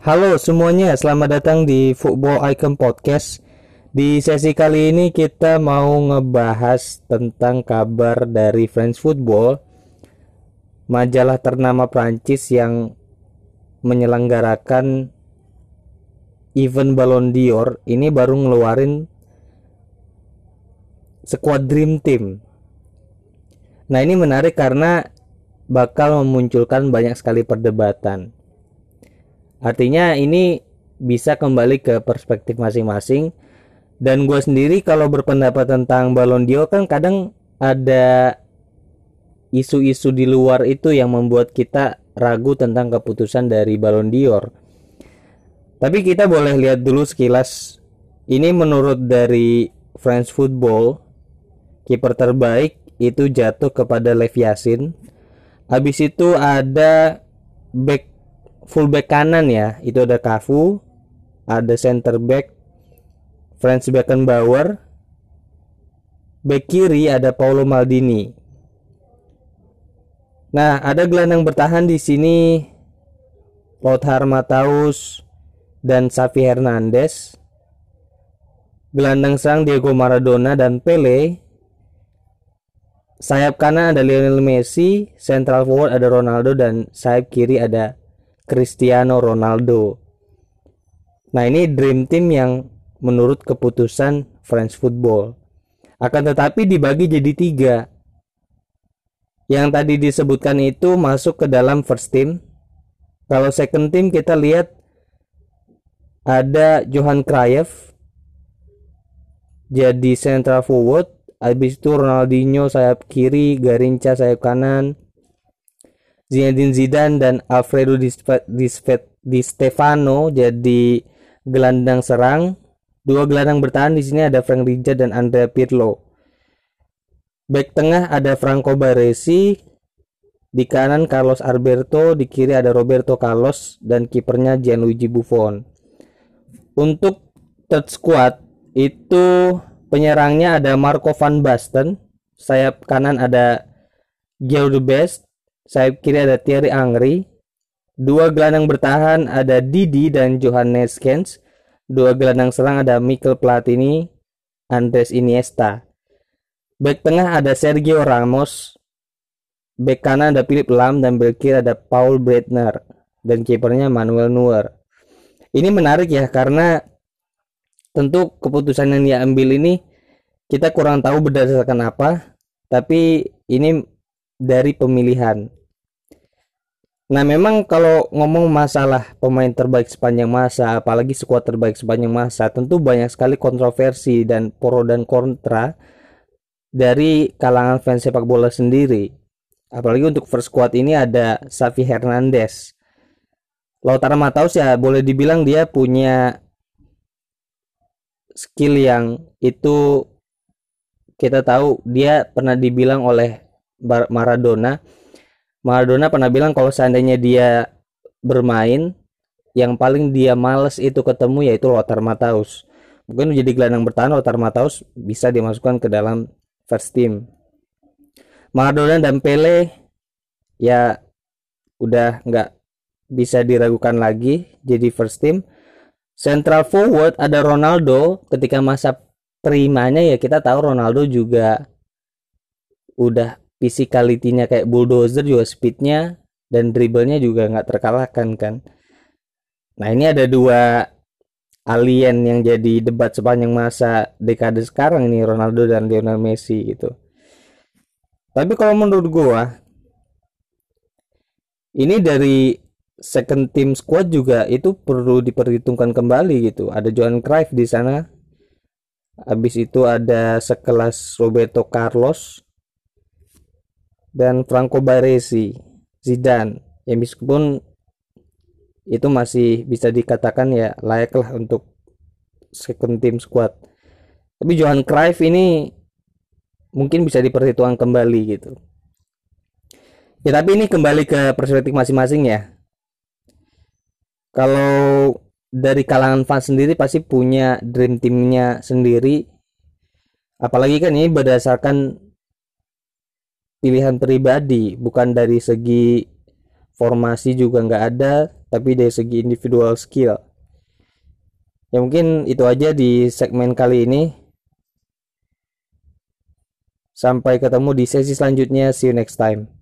Halo semuanya, selamat datang di Football Icon Podcast. Di sesi kali ini kita mau ngebahas tentang kabar dari French Football, majalah ternama Prancis yang menyelenggarakan event Ballon d'Or ini baru ngeluarin squad dream team. Nah, ini menarik karena bakal memunculkan banyak sekali perdebatan. Artinya ini bisa kembali ke perspektif masing-masing dan gue sendiri kalau berpendapat tentang Ballon d'Or kan kadang ada isu-isu di luar itu yang membuat kita ragu tentang keputusan dari Ballon d'Or. Tapi kita boleh lihat dulu sekilas ini menurut dari French Football kiper terbaik itu jatuh kepada Lev Yassin. Habis itu ada back fullback kanan ya. Itu ada Cafu ada center back Franz Beckenbauer back kiri ada Paulo Maldini. Nah ada gelandang bertahan di sini Lothar Matthaus dan Xavi Hernandez. Gelandang serang Diego Maradona dan Pele. Sayap kanan ada Lionel Messi central forward ada Ronaldo dan sayap kiri ada Cristiano Ronaldo. Nah ini dream team yang menurut keputusan French Football. Akan tetapi dibagi jadi tiga. Yang tadi disebutkan itu masuk ke dalam first team. Kalau second team kita lihat ada Johan Cruyff jadi central forward. Habis itu Ronaldinho sayap kiri, Garinca sayap kanan, Zinedine Zidane dan Alfredo Di, Stefano jadi gelandang serang. Dua gelandang bertahan di sini ada Frank Rijkaard dan Andrea Pirlo. Back tengah ada Franco Baresi, di kanan Carlos Alberto, di kiri ada Roberto Carlos dan kipernya Gianluigi Buffon. Untuk third squad itu penyerangnya ada Marco van Basten, sayap kanan ada Gio Best, Sayap kiri ada Thierry Angri. Dua gelandang bertahan ada Didi dan Johannes Kens. Dua gelandang serang ada Mikel Platini, Andres Iniesta. Back tengah ada Sergio Ramos. Back kanan ada Philip Lam dan back kiri ada Paul Breitner dan kipernya Manuel Neuer. Ini menarik ya karena tentu keputusan yang dia ambil ini kita kurang tahu berdasarkan apa, tapi ini dari pemilihan. Nah memang kalau ngomong masalah pemain terbaik sepanjang masa, apalagi skuad terbaik sepanjang masa, tentu banyak sekali kontroversi dan pro dan kontra dari kalangan fans sepak bola sendiri. Apalagi untuk first squad ini ada Xavi Hernandez. Lautaro Mataus ya boleh dibilang dia punya skill yang itu kita tahu dia pernah dibilang oleh Maradona Maradona pernah bilang kalau seandainya dia bermain yang paling dia males itu ketemu yaitu Lothar Matthaus. Mungkin menjadi gelandang bertahan Lothar Matthaus bisa dimasukkan ke dalam first team. Maradona dan Pele ya udah nggak bisa diragukan lagi jadi first team. Central forward ada Ronaldo ketika masa primanya ya kita tahu Ronaldo juga udah physicality-nya kayak bulldozer juga speednya dan dribblenya juga nggak terkalahkan kan. Nah ini ada dua alien yang jadi debat sepanjang masa dekade sekarang ini Ronaldo dan Lionel Messi gitu. Tapi kalau menurut gua ini dari second team squad juga itu perlu diperhitungkan kembali gitu. Ada Johan Cruyff di sana. Habis itu ada sekelas Roberto Carlos dan Franco Baresi Zidane yang meskipun itu masih bisa dikatakan ya layaklah untuk second team squad. Tapi Johan Cruyff ini mungkin bisa diperhitungkan kembali gitu. Ya tapi ini kembali ke perspektif masing-masing ya. Kalau dari kalangan fans sendiri pasti punya dream teamnya sendiri. Apalagi kan ini berdasarkan pilihan pribadi bukan dari segi formasi juga nggak ada tapi dari segi individual skill. Ya mungkin itu aja di segmen kali ini. Sampai ketemu di sesi selanjutnya. See you next time